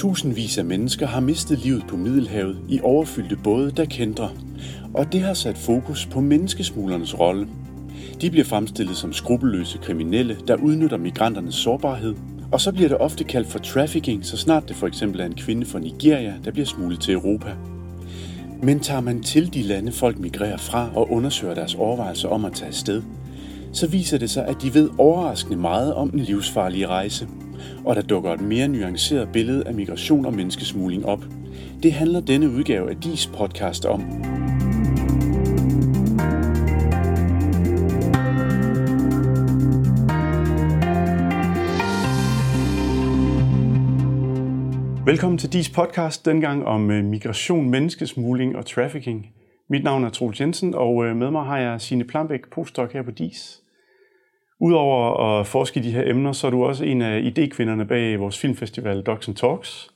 Tusindvis af mennesker har mistet livet på Middelhavet i overfyldte både, der kender. Og det har sat fokus på menneskesmuglernes rolle. De bliver fremstillet som skrupelløse kriminelle, der udnytter migranternes sårbarhed. Og så bliver det ofte kaldt for trafficking, så snart det for eksempel er en kvinde fra Nigeria, der bliver smuglet til Europa. Men tager man til de lande, folk migrerer fra og undersøger deres overvejelser om at tage afsted, så viser det sig, at de ved overraskende meget om den livsfarlige rejse – og der dukker et mere nuanceret billede af migration og menneskesmugling op. Det handler denne udgave af DIS podcast om. Velkommen til DIS podcast, dengang om øh, migration, menneskesmugling og trafficking. Mit navn er Troels Jensen, og øh, med mig har jeg Signe Plambæk, postdoc her på DIS. Udover at forske i de her emner, så er du også en af idékvinderne bag vores filmfestival Docs and Talks.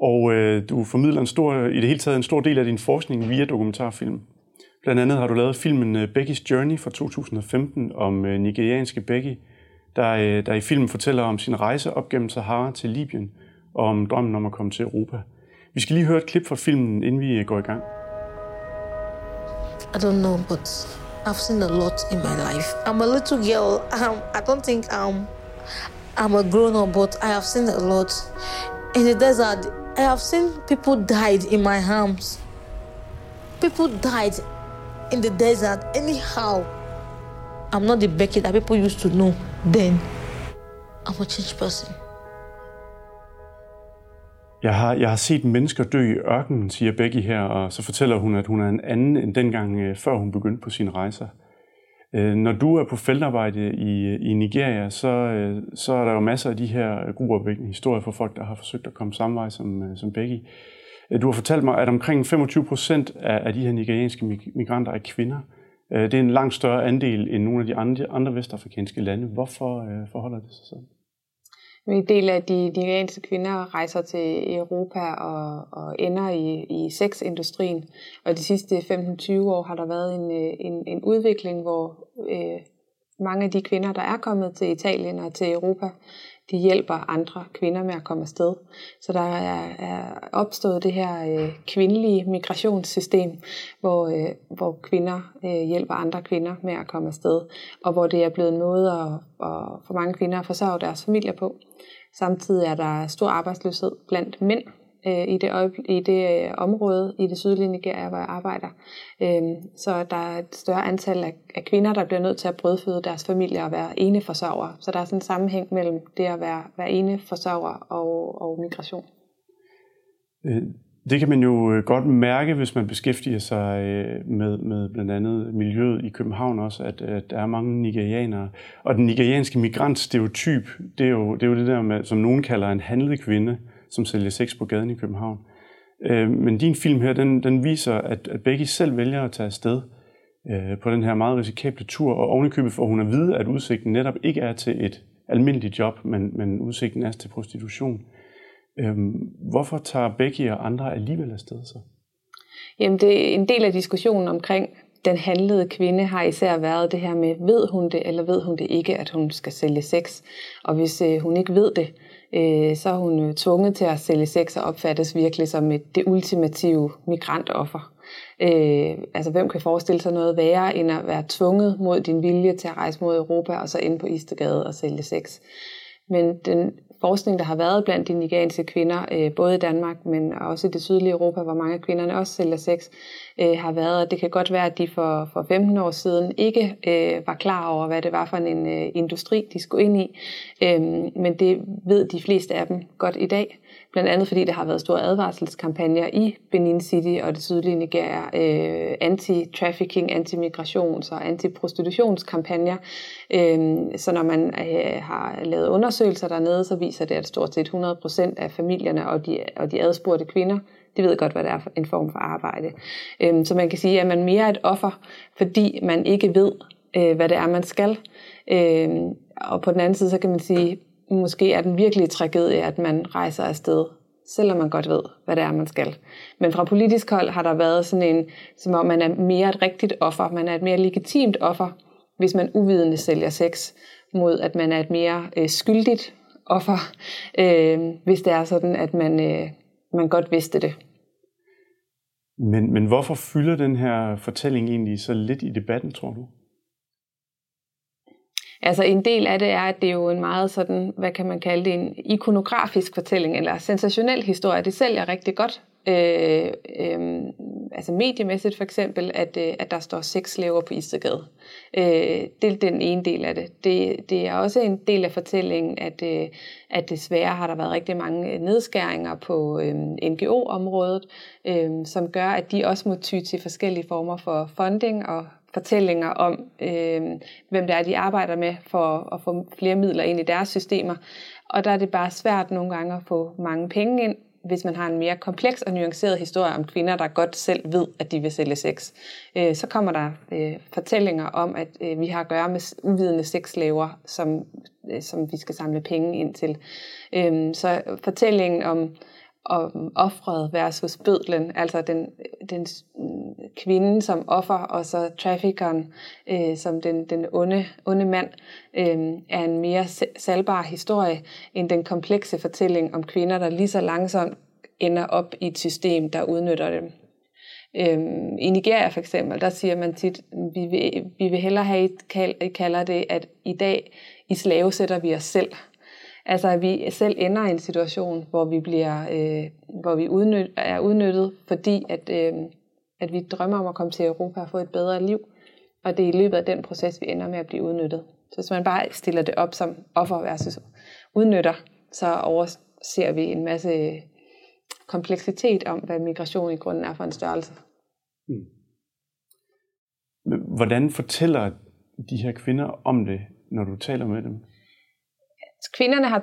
Og øh, du formidler en stor, i det hele taget en stor del af din forskning via dokumentarfilm. Blandt andet har du lavet filmen øh, Becky's Journey fra 2015 om øh, nigerianske Becky, der, øh, der i filmen fortæller om sin rejse op gennem Sahara til Libyen og om drømmen om at komme til Europa. Vi skal lige høre et klip fra filmen, inden vi øh, går i gang. I don't know, but I've seen a lot in my life. I'm a little girl. Um, I don't think I'm, I'm a grown up, but I have seen a lot. In the desert, I have seen people died in my arms. People died in the desert anyhow. I'm not the Becky that people used to know then. I'm a changed person. Jeg har, jeg har set mennesker dø i ørkenen, siger Becky her, og så fortæller hun, at hun er en anden end dengang, øh, før hun begyndte på sine rejser. Øh, når du er på feltarbejde i, i Nigeria, så, øh, så er der jo masser af de her gruopvækkende historier for folk, der har forsøgt at komme samme vej som, som Becky. Du har fortalt mig, at omkring 25 procent af, af de her nigerianske migranter er kvinder. Det er en langt større andel end nogle af de andre, andre vestafrikanske lande. Hvorfor forholder det sig sådan? En del af de nigerianske kvinder rejser til Europa og, og ender i, i sexindustrien. Og de sidste 15-20 år har der været en, øh, en, en udvikling, hvor øh, mange af de kvinder, der er kommet til Italien og til Europa, de hjælper andre kvinder med at komme afsted. Så der er, er opstået det her øh, kvindelige migrationssystem, hvor, øh, hvor kvinder øh, hjælper andre kvinder med at komme afsted, og hvor det er blevet noget at, at, for mange kvinder at forsørge deres familier på. Samtidig er der stor arbejdsløshed blandt mænd øh, i det, i det øh, område i det sydlige Nigeria, hvor jeg arbejder. Øh, så der er et større antal af, af kvinder, der bliver nødt til at brødføde deres familie og være ene forsørger. Så der er sådan en sammenhæng mellem det at være, være ene forsørger og, og migration. Øh, det kan man jo øh, godt mærke, hvis man beskæftiger sig øh, med, med blandt andet miljøet i København også, at, at der er mange nigerianere. Og den nigerianske migrantstereotyp, det er jo det, er jo det der, med, som nogen kalder en handlet kvinde, som sælger sex på gaden i København. Øh, men din film her, den, den viser, at, at Becky selv vælger at tage afsted øh, på den her meget risikable tur, og ovenikøbet får hun at vide, at udsigten netop ikke er til et almindeligt job, men, men udsigten er til prostitution. Øh, hvorfor tager Becky og andre alligevel afsted så? Jamen, det er en del af diskussionen omkring den handlede kvinde har især været det her med, ved hun det, eller ved hun det ikke, at hun skal sælge sex. Og hvis øh, hun ikke ved det, øh, så er hun øh, tvunget til at sælge sex og opfattes virkelig som et, det ultimative migrantoffer. Øh, altså hvem kan forestille sig noget værre, end at være tvunget mod din vilje til at rejse mod Europa, og så ind på Istegade og sælge sex. Men den forskning, der har været blandt de nigerianske kvinder, øh, både i Danmark, men også i det sydlige Europa, hvor mange af kvinderne også sælger sex, øh, har været, at det kan godt være, at de for, for 15 år siden ikke øh, var klar over, hvad det var for en øh, industri, de skulle ind i. Øh, men det ved de fleste af dem godt i dag. Blandt andet fordi der har været store advarselskampagner i Benin City og det sydlige Nigeria, øh, anti-trafficking, anti-migrations- og anti-prostitutionskampagner. Øh, så når man øh, har lavet undersøgelser dernede, så viser det, at stort set 100% af familierne og de, og de adspurgte kvinder, de ved godt, hvad det er for en form for arbejde. Øhm, så man kan sige, at man mere er et offer, fordi man ikke ved, øh, hvad det er, man skal. Øhm, og på den anden side, så kan man sige, måske er den virkelige tragedie, at man rejser afsted, selvom man godt ved, hvad det er, man skal. Men fra politisk hold har der været sådan en, som om man er mere et rigtigt offer, man er et mere legitimt offer, hvis man uvidende sælger sex, mod at man er et mere øh, skyldigt offer, øh, hvis det er sådan, at man, øh, man godt vidste det. Men, men hvorfor fylder den her fortælling egentlig så lidt i debatten, tror du? Altså en del af det er, at det er jo en meget sådan, hvad kan man kalde det, en ikonografisk fortælling, eller sensationel historie. Det sælger rigtig godt. Øh, øh, altså mediemæssigt for eksempel, at, øh, at der står seks slaver på Istedgade. Øh, det er den ene del af det. det. Det er også en del af fortællingen, at, øh, at desværre har der været rigtig mange øh, nedskæringer på øh, NGO-området, øh, som gør, at de også må ty til forskellige former for funding og fortællinger om, øh, hvem det er, de arbejder med for at få flere midler ind i deres systemer. Og der er det bare svært nogle gange at få mange penge ind, hvis man har en mere kompleks og nuanceret historie om kvinder, der godt selv ved, at de vil sælge sex. Øh, så kommer der øh, fortællinger om, at øh, vi har at gøre med uvidende sexslaver, som, øh, som vi skal samle penge ind til. Øh, så fortællingen om om mm, offret versus bødlen, altså den, den mm, kvinde som offer, og så traffickeren øh, som den, den onde, onde mand, øh, er en mere salgbar historie end den komplekse fortælling om kvinder, der lige så langsomt ender op i et system, der udnytter dem. Øhm, I Nigeria for eksempel, der siger man tit, vi vil, vi vil hellere have, I kalder det, at i dag i slave sætter vi os selv. Altså at vi selv ender i en situation, hvor vi bliver, øh, hvor vi udnyt, er udnyttet, fordi at, øh, at vi drømmer om at komme til Europa og få et bedre liv. Og det er i løbet af den proces, vi ender med at blive udnyttet. Så hvis man bare stiller det op som offer versus udnytter, så overser vi en masse kompleksitet om, hvad migration i grunden er for en størrelse. Hmm. Hvordan fortæller de her kvinder om det, når du taler med dem? Kvinderne har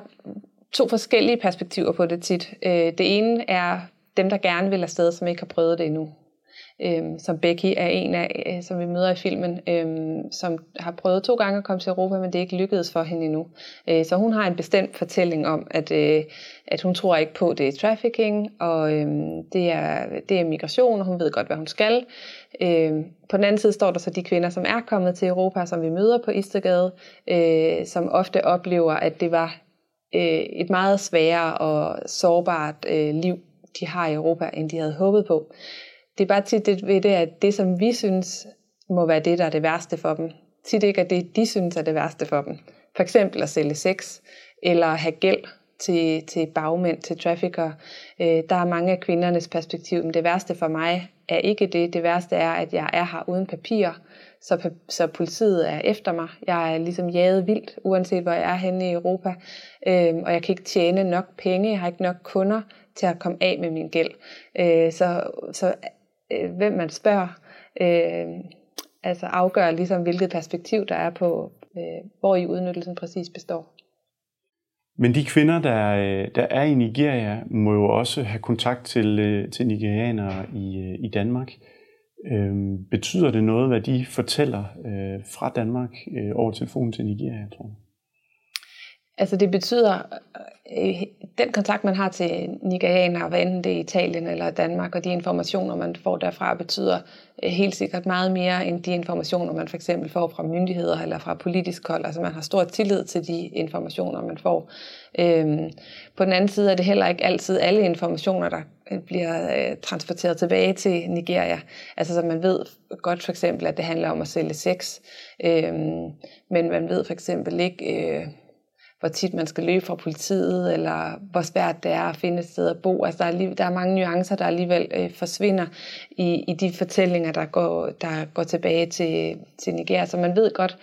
to forskellige perspektiver på det tit. Øh, det ene er dem, der gerne vil afsted, som ikke har prøvet det endnu. Øhm, som Becky er en af, øh, som vi møder i filmen, øhm, som har prøvet to gange at komme til Europa, men det er ikke lykkedes for hende endnu. Øh, så hun har en bestemt fortælling om, at, øh, at hun tror ikke på, at det er trafficking, og øhm, det, er, det er migration, og hun ved godt, hvad hun skal. Øhm, på den anden side står der så de kvinder, som er kommet til Europa, som vi møder på Istergade, øh, som ofte oplever, at det var øh, et meget sværere og sårbart øh, liv, de har i Europa, end de havde håbet på det er bare tit det ved det, at det, som vi synes må være det, der er det værste for dem, tit ikke er det, de synes er det værste for dem. For eksempel at sælge sex, eller have gæld til, til bagmænd, til trafficker. Øh, der er mange af kvindernes perspektiv, men det værste for mig er ikke det. Det værste er, at jeg er her uden papir, så, så politiet er efter mig. Jeg er ligesom jaget vildt, uanset hvor jeg er henne i Europa, øh, og jeg kan ikke tjene nok penge, jeg har ikke nok kunder til at komme af med min gæld. Øh, så, så øh, hvem man spørger, øh, altså afgør ligesom, hvilket perspektiv der er på, øh, hvor i udnyttelsen præcis består. Men de kvinder, der, der er i Nigeria, må jo også have kontakt til, øh, til nigerianere i, øh, i Danmark. Øh, betyder det noget, hvad de fortæller øh, fra Danmark øh, over telefonen til Nigeria, tror jeg? Altså det betyder, øh, Øh, den kontakt man har til nigerianere, hvad enten det er Italien eller Danmark, og de informationer man får derfra, betyder øh, helt sikkert meget mere end de informationer man for eksempel får fra myndigheder eller fra politisk hold. Altså man har stor tillid til de informationer man får. Øhm, på den anden side er det heller ikke altid alle informationer, der øh, bliver øh, transporteret tilbage til Nigeria. Altså så man ved godt for eksempel, at det handler om at sælge sex, øhm, men man ved for eksempel ikke hvor tit man skal løbe fra politiet, eller hvor svært det er at finde et sted at bo. Altså, der, er, lige, der er mange nuancer, der alligevel øh, forsvinder i, i de fortællinger, der går, der går tilbage til, til Nigeria. Så man ved godt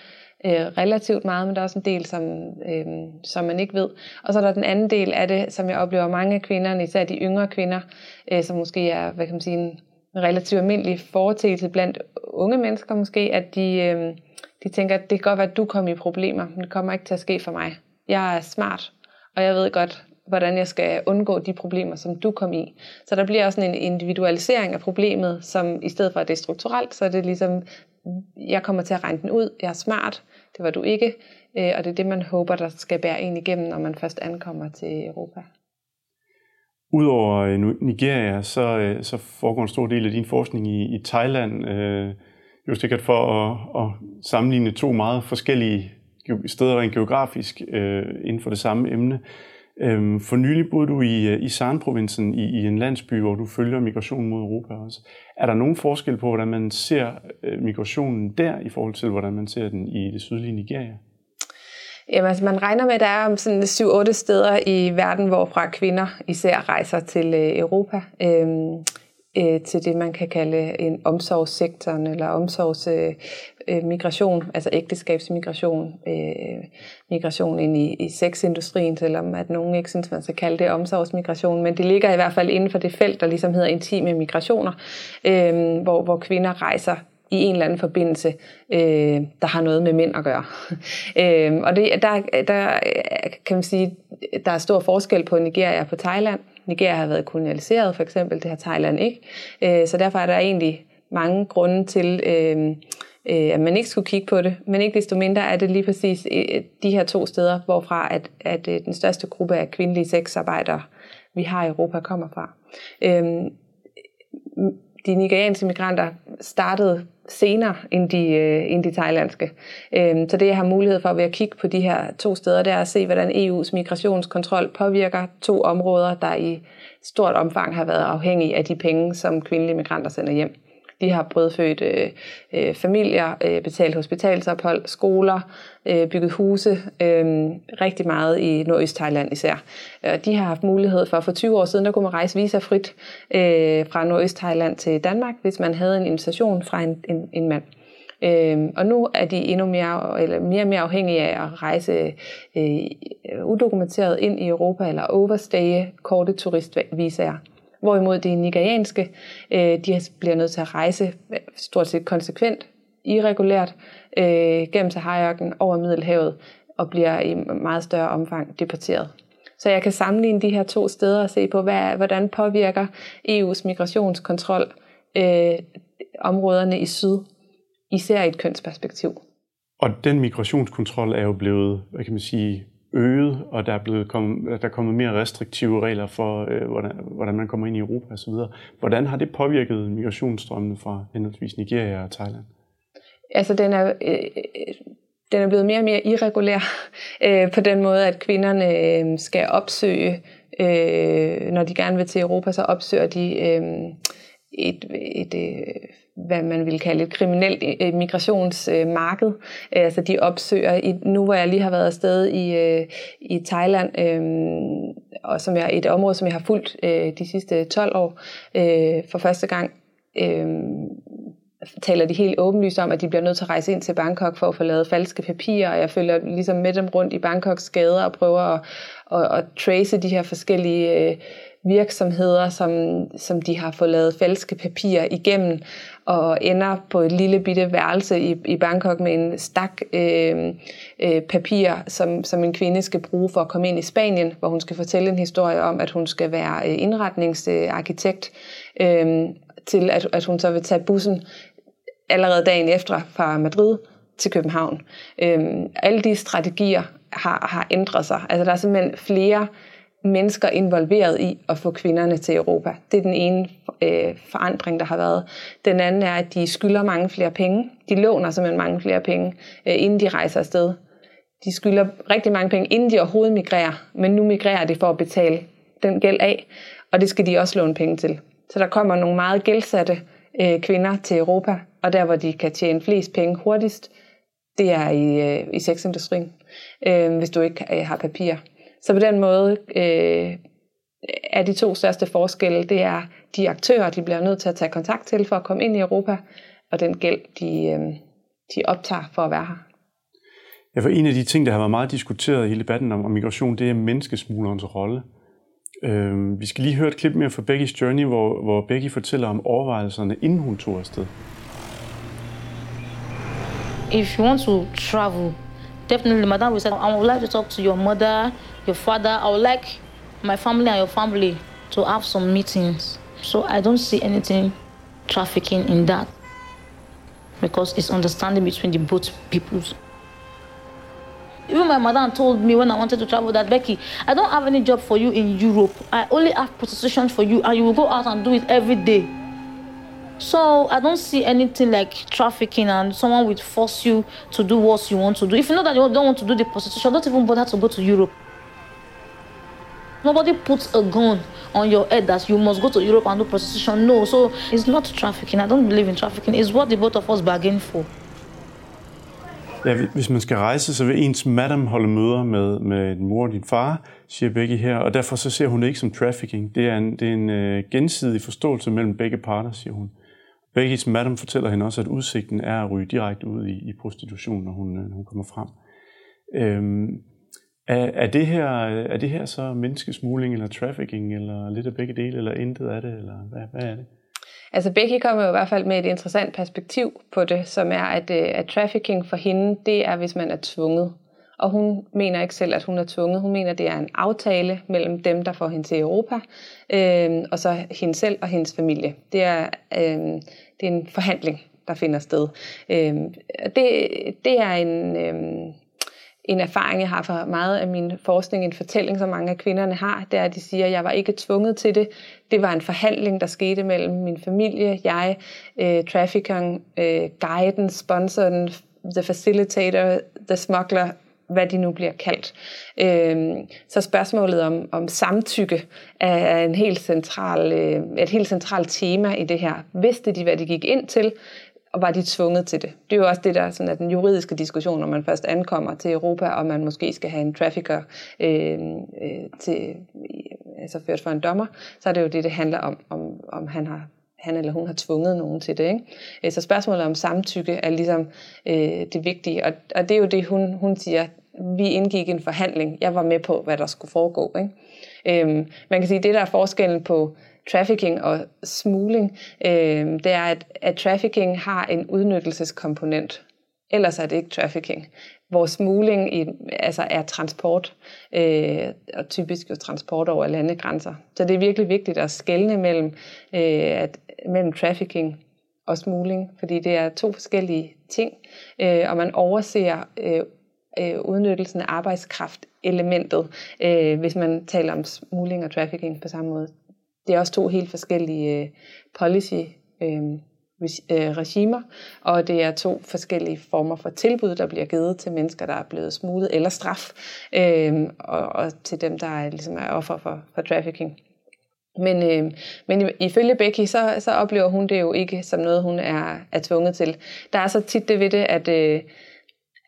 øh, relativt meget, men der er også en del, som, øh, som man ikke ved. Og så er der den anden del af det, som jeg oplever mange af kvinderne, især de yngre kvinder, øh, som måske er, hvad kan man sige, en relativt almindelig foretagelse blandt unge mennesker måske, at de, øh, de tænker, at det kan godt være, at du kommer i problemer, men det kommer ikke til at ske for mig. Jeg er smart, og jeg ved godt, hvordan jeg skal undgå de problemer, som du kom i. Så der bliver også en individualisering af problemet, som i stedet for at det er strukturelt, så er det ligesom, jeg kommer til at regne den ud, jeg er smart, det var du ikke, øh, og det er det, man håber, der skal bære en igennem, når man først ankommer til Europa. Udover øh, Nigeria, så, øh, så foregår en stor del af din forskning i, i Thailand, øh, jo sikkert for at, at sammenligne to meget forskellige steder rent geografisk øh, inden for det samme emne. Øhm, for nylig boede du i, øh, i Sarn-provinsen i, i en landsby, hvor du følger migrationen mod Europa også. Er der nogen forskel på, hvordan man ser øh, migrationen der, i forhold til, hvordan man ser den i det sydlige Nigeria? Jamen, altså, man regner med, at der er sådan 7-8 steder i verden, hvorfra kvinder især rejser til øh, Europa. Øhm, øh, til det, man kan kalde en omsorgssektoren eller omsorgsmigration, øh, altså ægteskabsmigration, øh, migration ind i, i sexindustrien, selvom at nogen ikke synes, man skal kalde det omsorgsmigration, men det ligger i hvert fald inden for det felt, der ligesom hedder intime migrationer, øh, hvor, hvor kvinder rejser i en eller anden forbindelse, øh, der har noget med mænd at gøre. øh, og det, der, der kan man sige, der er stor forskel på Nigeria og på Thailand. Nigeria har været kolonialiseret for eksempel, det har Thailand ikke. Øh, så derfor er der egentlig mange grunde til, øh, øh, at man ikke skulle kigge på det. Men ikke desto mindre er det lige præcis øh, de her to steder, hvorfra at, at øh, den største gruppe af kvindelige sexarbejdere, vi har i Europa, kommer fra. Øh, de nigerianske migranter startede senere end de, øh, end de thailandske. Øhm, så det, jeg har mulighed for ved at kigge på de her to steder, det er at se, hvordan EU's migrationskontrol påvirker to områder, der i stort omfang har været afhængige af de penge, som kvindelige migranter sender hjem. De har brødfødt øh, øh, familier, øh, betalt hospitalsophold, skoler, øh, bygget huse, øh, rigtig meget i Nordøst Thailand især. Og de har haft mulighed for, for 20 år siden, der kunne man rejse visafrit øh, fra Nordøst Thailand til Danmark, hvis man havde en invitation fra en, en, en mand. Øhm, og nu er de endnu mere, eller mere og mere afhængige af at rejse øh, udokumenteret ind i Europa eller overstaye korte turistvisaer. Hvorimod de nigerianske, øh, de bliver nødt til at rejse øh, stort set konsekvent, irregulært, øh, gennem Sahara-ørkenen over Middelhavet, og bliver i meget større omfang deporteret. Så jeg kan sammenligne de her to steder og se på, hvad, hvordan påvirker EU's migrationskontrol øh, områderne i syd, især i et kønsperspektiv. Og den migrationskontrol er jo blevet, hvad kan man sige, øget, og der er, blevet kommet, der er kommet mere restriktive regler for, øh, hvordan, hvordan man kommer ind i Europa osv. Hvordan har det påvirket migrationsstrømmene fra henholdsvis Nigeria og Thailand? Altså, den er, øh, øh den er blevet mere og mere irregulær øh, på den måde, at kvinderne øh, skal opsøge, øh, når de gerne vil til Europa, så opsøger de øh, et, et, et hvad man vil kalde et kriminelt øh, migrationsmarked. Øh, altså de opsøger, i, nu hvor jeg lige har været afsted i, øh, i Thailand, og som er et område, som jeg har fulgt de sidste 12 år, for første gang, taler de helt åbenlyst om, at de bliver nødt til at rejse ind til Bangkok for at få lavet falske papirer, og jeg følger ligesom med dem rundt i Bangkoks gader og prøver at, at, at trace de her forskellige øh, virksomheder, som, som de har fået lavet falske papirer igennem, og ender på et lille bitte værelse i, i Bangkok med en stak øh, øh, papir, som, som en kvinde skal bruge for at komme ind i Spanien, hvor hun skal fortælle en historie om, at hun skal være øh, indretningsarkitekt, øh, til at, at hun så vil tage bussen allerede dagen efter fra Madrid til København. Øh, alle de strategier har, har ændret sig. Altså der er simpelthen flere mennesker involveret i at få kvinderne til Europa. Det er den ene øh, forandring, der har været. Den anden er, at de skylder mange flere penge. De låner simpelthen mange flere penge, øh, inden de rejser afsted. De skylder rigtig mange penge, inden de overhovedet migrerer, men nu migrerer de for at betale den gæld af, og det skal de også låne penge til. Så der kommer nogle meget gældsatte øh, kvinder til Europa, og der hvor de kan tjene flest penge hurtigst, det er i, øh, i sexindustrien, øh, hvis du ikke øh, har papir. Så på den måde øh, er de to største forskelle, det er de aktører, de bliver nødt til at tage kontakt til for at komme ind i Europa, og den gæld, de, øh, de optager for at være her. Ja, for en af de ting, der har været meget diskuteret i hele debatten om, migration, det er menneskesmuglerens rolle. Øh, vi skal lige høre et klip mere fra Becky's Journey, hvor, hvor Becky fortæller om overvejelserne, inden hun tog afsted. If you want to travel, definitely, Madam will say, I would like to talk to your mother, your father. I would like my family and your family to have some meetings. So I don't see anything trafficking in that because it's understanding between the both peoples. Even my mother told me when I wanted to travel that Becky, I don't have any job for you in Europe. I only have prostitution for you, and you will go out and do it every day. So I don't see anything like trafficking and someone will force you to do what you want to do. If you know that you don't want to do the prostitution, don't even bother to go to Europe. Nobody puts a gun on your head that you must go to Europe and do prostitution. No, so it's not trafficking. I don't believe in trafficking. It's what the both of us bargain for. Ja, hvis man skal rejse, så vil ens madam holde møder med, med din mor og din far, siger Becky her, og derfor så ser hun det ikke som trafficking. Det er en, det er en uh, gensidig forståelse mellem begge parter, siger hun. Beckys madam fortæller hende også, at udsigten er at ryge direkte ud i, i prostitution, når hun, øh, når hun kommer frem. Øhm, er, er, det her, er det her så menneskesmugling eller trafficking, eller lidt af begge dele, eller intet af det, eller hvad, hvad er det? Altså Becky kommer jo i hvert fald med et interessant perspektiv på det, som er, at, øh, at trafficking for hende, det er, hvis man er tvunget. Og hun mener ikke selv, at hun er tvunget. Hun mener, det er en aftale mellem dem, der får hende til Europa, øh, og så hende selv og hendes familie. Det er, øh, det er en forhandling, der finder sted. Øh, det, det er en... Øh, en erfaring, jeg har fra meget af min forskning, en fortælling, som mange af kvinderne har, det er, at de siger, at jeg var ikke tvunget til det. Det var en forhandling, der skete mellem min familie, jeg, øh, traffickeren, øh, guiden, sponsoren, the facilitator, the smuggler, hvad de nu bliver kaldt. Øh, så spørgsmålet om, om samtykke er en helt central, øh, et helt centralt tema i det her. Vidste de, hvad de gik ind til? og var de tvunget til det. Det er jo også det, der sådan, er den juridiske diskussion, når man først ankommer til Europa, og man måske skal have en trafficker øh, øh til, altså ført for en dommer, så er det jo det, det handler om, om, om han har han eller hun har tvunget nogen til det. Ikke? Øh, så spørgsmålet om samtykke er ligesom øh, det vigtige, og, og det er jo det, hun, hun siger, vi indgik en forhandling, jeg var med på, hvad der skulle foregå. Ikke? Øhm, man kan sige, det der er forskellen på trafficking og smugling, øh, det er, at, at trafficking har en udnyttelseskomponent. Ellers er det ikke trafficking. Hvor smugling i, altså er transport, øh, og typisk jo transport over landegrænser. Så det er virkelig vigtigt at skelne mellem, øh, at, mellem trafficking og smugling, fordi det er to forskellige ting, øh, og man overser øh, øh, udnyttelsen af arbejdskraft elementet, øh, hvis man taler om smugling og trafficking på samme måde det er også to helt forskellige øh, policy øh, øh, Øh, regimer, og det er to forskellige former for tilbud, der bliver givet til mennesker, der er blevet smuglet, eller straf, øh, og, og til dem, der er, ligesom er offer for, for trafficking. Men, øh, men ifølge Becky, så, så oplever hun det jo ikke som noget, hun er, er tvunget til. Der er så tit det ved det, at øh,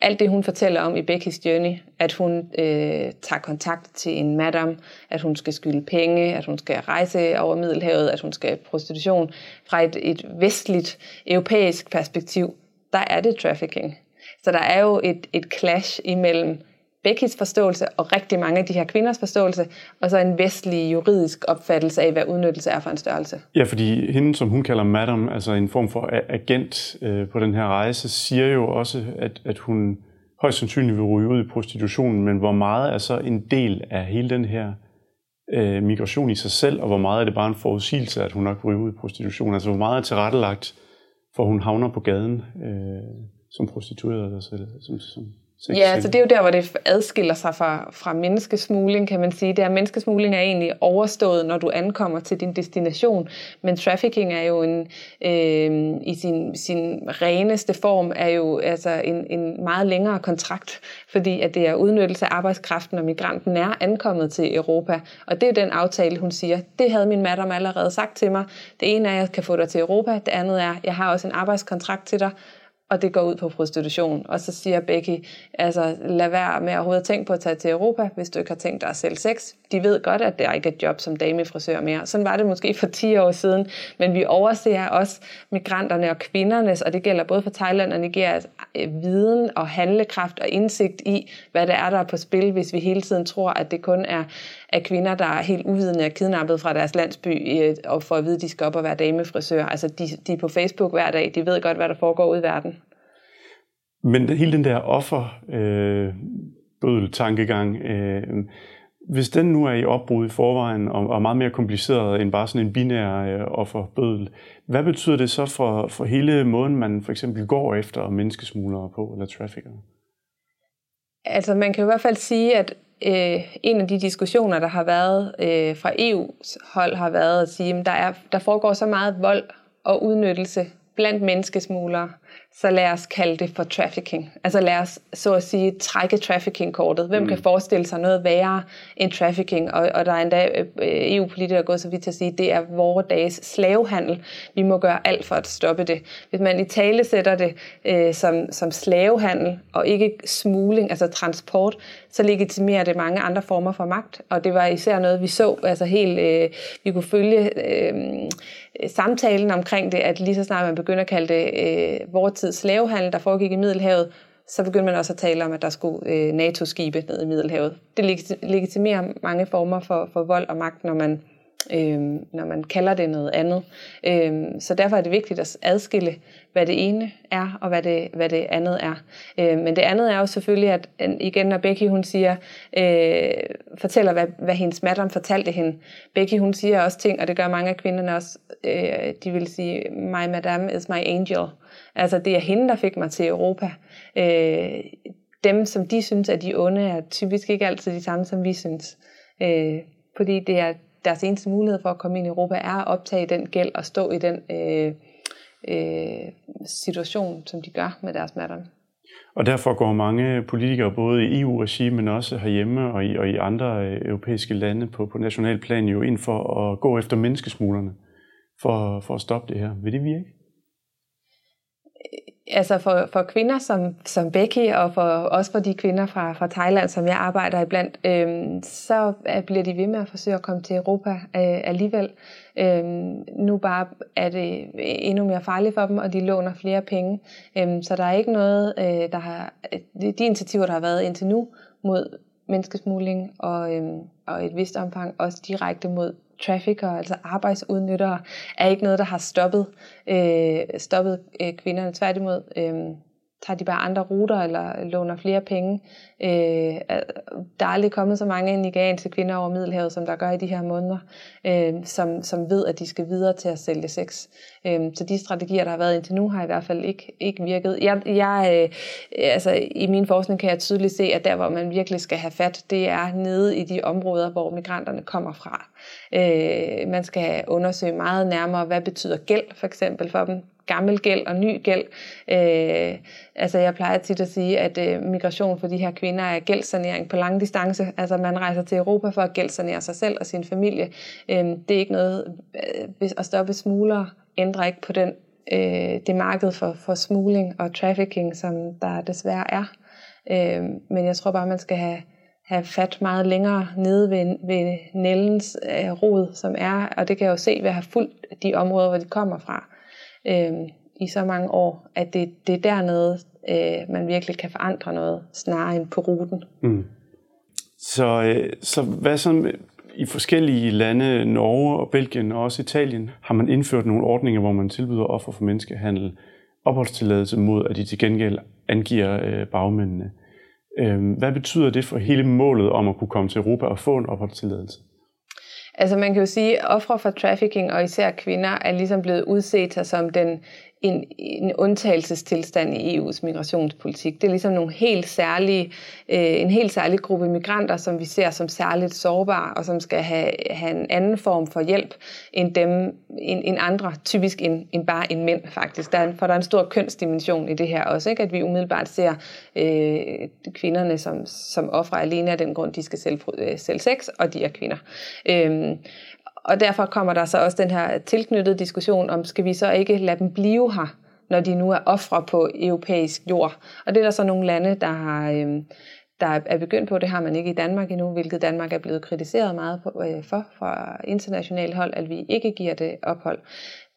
alt det, hun fortæller om i Beckys journey, at hun øh, tager kontakt til en madam, at hun skal skylde penge, at hun skal rejse over Middelhavet, at hun skal prostitution. Fra et, et vestligt, europæisk perspektiv, der er det trafficking. Så der er jo et, et clash imellem Beckys forståelse og rigtig mange af de her kvinders forståelse, og så en vestlig juridisk opfattelse af, hvad udnyttelse er for en størrelse. Ja, fordi hende, som hun kalder madam, altså en form for agent øh, på den her rejse, siger jo også, at, at hun højst sandsynligt vil ryge ud i prostitutionen, men hvor meget er så en del af hele den her øh, migration i sig selv, og hvor meget er det bare en forudsigelse, at hun nok ryger ud i prostitution? Altså hvor meget er tilrettelagt, for hun havner på gaden øh, som prostitueret, eller som, som Ja, så det er jo der, hvor det adskiller sig fra, fra menneskesmugling, kan man sige. Det er, menneskesmugling er egentlig overstået, når du ankommer til din destination, men trafficking er jo en, øh, i sin, sin reneste form er jo altså en, en meget længere kontrakt, fordi at det er udnyttelse af arbejdskraften, når migranten er ankommet til Europa. Og det er den aftale, hun siger, det havde min madam allerede sagt til mig. Det ene er, at jeg kan få dig til Europa, det andet er, at jeg har også en arbejdskontrakt til dig, og det går ud på prostitution. Og så siger Becky, altså lad være med at overhovedet tænke på at tage til Europa, hvis du ikke har tænkt dig at sælge sex. De ved godt, at det er ikke et job som damefrisør mere. Sådan var det måske for 10 år siden, men vi overser også migranterne og kvindernes, og det gælder både for Thailand og Nigeria, Øh, viden og handlekraft og indsigt i, hvad det er, der er på spil, hvis vi hele tiden tror, at det kun er er kvinder, der er helt uvidende og kidnappet fra deres landsby, øh, og får at vide, at de skal op og være damefrisør. Altså, de, de er på Facebook hver dag, de ved godt, hvad der foregår ud i verden. Men hele den der offer øh, tankegang, øh, hvis den nu er i opbrud i forvejen og, og meget mere kompliceret end bare sådan en binær øh, offerbødel, hvad betyder det så for, for hele måden, man for eksempel går efter menneskesmuglere på, eller traffickere? Altså man kan i hvert fald sige, at øh, en af de diskussioner, der har været øh, fra EU's hold, har været at sige, at der, er, der foregår så meget vold og udnyttelse blandt menneskesmuglere, så lad os kalde det for trafficking. Altså lad os så at sige trække trafficking-kortet. Hvem mm. kan forestille sig noget værre end trafficking? Og, og der er endda øh, EU-politikere gået så vidt til at sige, at det er vores dages slavehandel. Vi må gøre alt for at stoppe det. Hvis man i tale sætter det øh, som, som slavehandel og ikke smugling, altså transport, så legitimerer det mange andre former for magt. Og det var især noget, vi så, altså helt, øh, vi kunne følge øh, samtalen omkring det, at lige så snart man begynder at kalde det øh, vores tids slavehandel, der foregik i Middelhavet, så begyndte man også at tale om, at der skulle øh, NATO-skibe ned i Middelhavet. Det legitimerer mange former for, for vold og magt, når man øh, når man kalder det noget andet. Øh, så derfor er det vigtigt at adskille, hvad det ene er, og hvad det, hvad det andet er. Øh, men det andet er jo selvfølgelig, at igen, når Becky hun siger, øh, fortæller, hvad, hvad hendes madam fortalte hende. Becky hun siger også ting, og det gør mange af kvinderne også, øh, de vil sige, my madam is my angel. Altså det er hende, der fik mig til Europa. Øh, dem, som de synes er de onde, er typisk ikke altid de samme, som vi synes. Øh, fordi det er deres eneste mulighed for at komme ind i Europa er at optage den gæld og stå i den øh, øh, situation, som de gør med deres matter. Og derfor går mange politikere, både i EU-regi, men også herhjemme og i, og i andre øh, europæiske lande på, på national plan, jo ind for at gå efter menneskesmuglerne for, for at stoppe det her. Vil det virke? Altså for, for kvinder som, som Becky, og for, også for de kvinder fra, fra Thailand, som jeg arbejder iblandt, øh, så bliver de ved med at forsøge at komme til Europa øh, alligevel. Øh, nu bare er det endnu mere farligt for dem, og de låner flere penge. Øh, så der er ikke noget, øh, der har... De, initiativer, der har været indtil nu mod menneskesmugling og, øh, og et vist omfang også direkte mod traffickere, altså arbejdsudnyttere, er ikke noget, der har stoppet, øh, stoppet øh, kvinderne. Tværtimod øh, tager de bare andre ruter eller låner flere penge. Øh, der er aldrig kommet så mange nigerianske kvinder over Middelhavet, som der gør i de her måneder, øh, som, som ved, at de skal videre til at sælge sex. Øh, så de strategier, der har været indtil nu, har i hvert fald ikke, ikke virket. Jeg, jeg, øh, altså, I min forskning kan jeg tydeligt se, at der, hvor man virkelig skal have fat, det er nede i de områder, hvor migranterne kommer fra. Øh, man skal undersøge meget nærmere, hvad betyder gæld for eksempel for dem gammel gæld og ny gæld. Øh, altså jeg plejer tit at sige, at øh, migration for de her kvinder er gældsanering på lang distance. Altså man rejser til Europa for at gældsanere sig selv og sin familie. Øh, det er ikke noget, øh, at stoppe smuglere ændrer ikke på den, øh, det marked for, for smugling og trafficking, som der desværre er. Øh, men jeg tror bare, man skal have, have fat meget længere nede ved, ved Nellens øh, rod, som er, og det kan jeg jo se ved at have fulgt de områder, hvor de kommer fra øh, i så mange år, at det, det er dernede, øh, man virkelig kan forandre noget, snarere end på ruten. Mm. Så, øh, så hvad så i forskellige lande, Norge og Belgien og også Italien, har man indført nogle ordninger, hvor man tilbyder offer for menneskehandel opholdstilladelse mod, at de til gengæld angiver øh, bagmændene. Øh, hvad betyder det for hele målet om at kunne komme til Europa og få en opholdstilladelse? Altså man kan jo sige, at ofre for trafficking og især kvinder er ligesom blevet udset som den en, en undtagelsestilstand i EU's migrationspolitik. Det er ligesom nogle helt særlige, øh, en helt særlig gruppe migranter, som vi ser som særligt sårbare, og som skal have, have en anden form for hjælp end dem, end, end andre, typisk end, end bare en mænd faktisk. Der er, for der er en stor kønsdimension i det her også, ikke? at vi umiddelbart ser øh, kvinderne som, som ofre alene af den grund, de skal sælge, øh, sælge sex, og de er kvinder. Øh, og derfor kommer der så også den her tilknyttede diskussion om, skal vi så ikke lade dem blive her, når de nu er ofre på europæisk jord. Og det er der så nogle lande, der har... Øh, der er begyndt på. Det har man ikke i Danmark endnu, hvilket Danmark er blevet kritiseret meget øh, for fra internationalt hold, at vi ikke giver det ophold.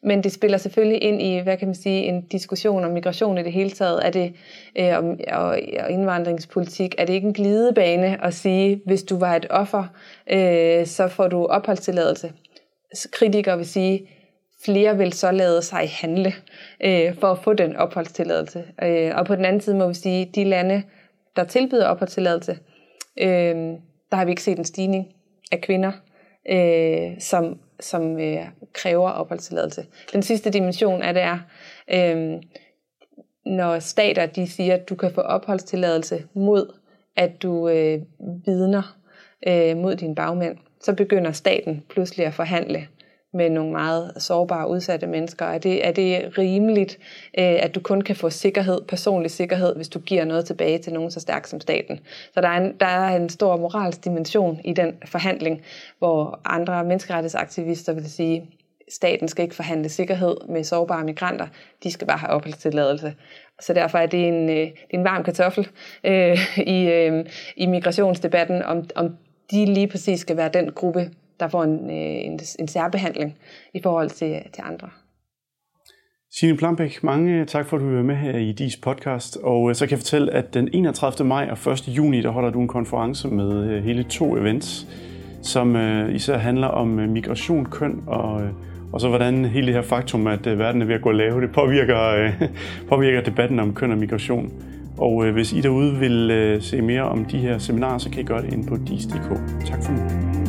Men det spiller selvfølgelig ind i, hvad kan man sige, en diskussion om migration i det hele taget. Er det, øh, og, og indvandringspolitik, er det ikke en glidebane at sige, hvis du var et offer, øh, så får du opholdstilladelse. Kritikere vil sige, flere vil så lade sig handle øh, for at få den opholdstilladelse. Øh, og på den anden side må vi sige, de lande, der tilbyder opholdstilladelse, øh, der har vi ikke set en stigning af kvinder, øh, som som øh, kræver opholdstilladelse. Den sidste dimension af det er, øh, når stater de siger, at du kan få opholdstilladelse mod, at du øh, vidner øh, mod dine bagmænd, så begynder staten pludselig at forhandle med nogle meget sårbare, udsatte mennesker? Er det, er det rimeligt, øh, at du kun kan få sikkerhed, personlig sikkerhed, hvis du giver noget tilbage til nogen så stærk som staten? Så der er en, der er en stor moralsk dimension i den forhandling, hvor andre menneskerettighedsaktivister vil sige, staten skal ikke forhandle sikkerhed med sårbare migranter, de skal bare have opholdstilladelse. Så derfor er det en, øh, det er en varm kartoffel øh, i, øh, i migrationsdebatten, om, om de lige præcis skal være den gruppe, der får en, øh, en, en særbehandling i forhold til, til andre. Signe Plambæk, mange tak for, at du er med her i DIS podcast. Og øh, så kan jeg fortælle, at den 31. maj og 1. juni, der holder du en konference med øh, hele to events, som især handler om migration, køn og, og så hvordan hele det her faktum, at verden er ved at gå lave, det påvirker, påvirker debatten om køn og migration. Og hvis I derude vil se mere om de her seminarer, så kan I gøre det ind på dis.dk. Tak for nu.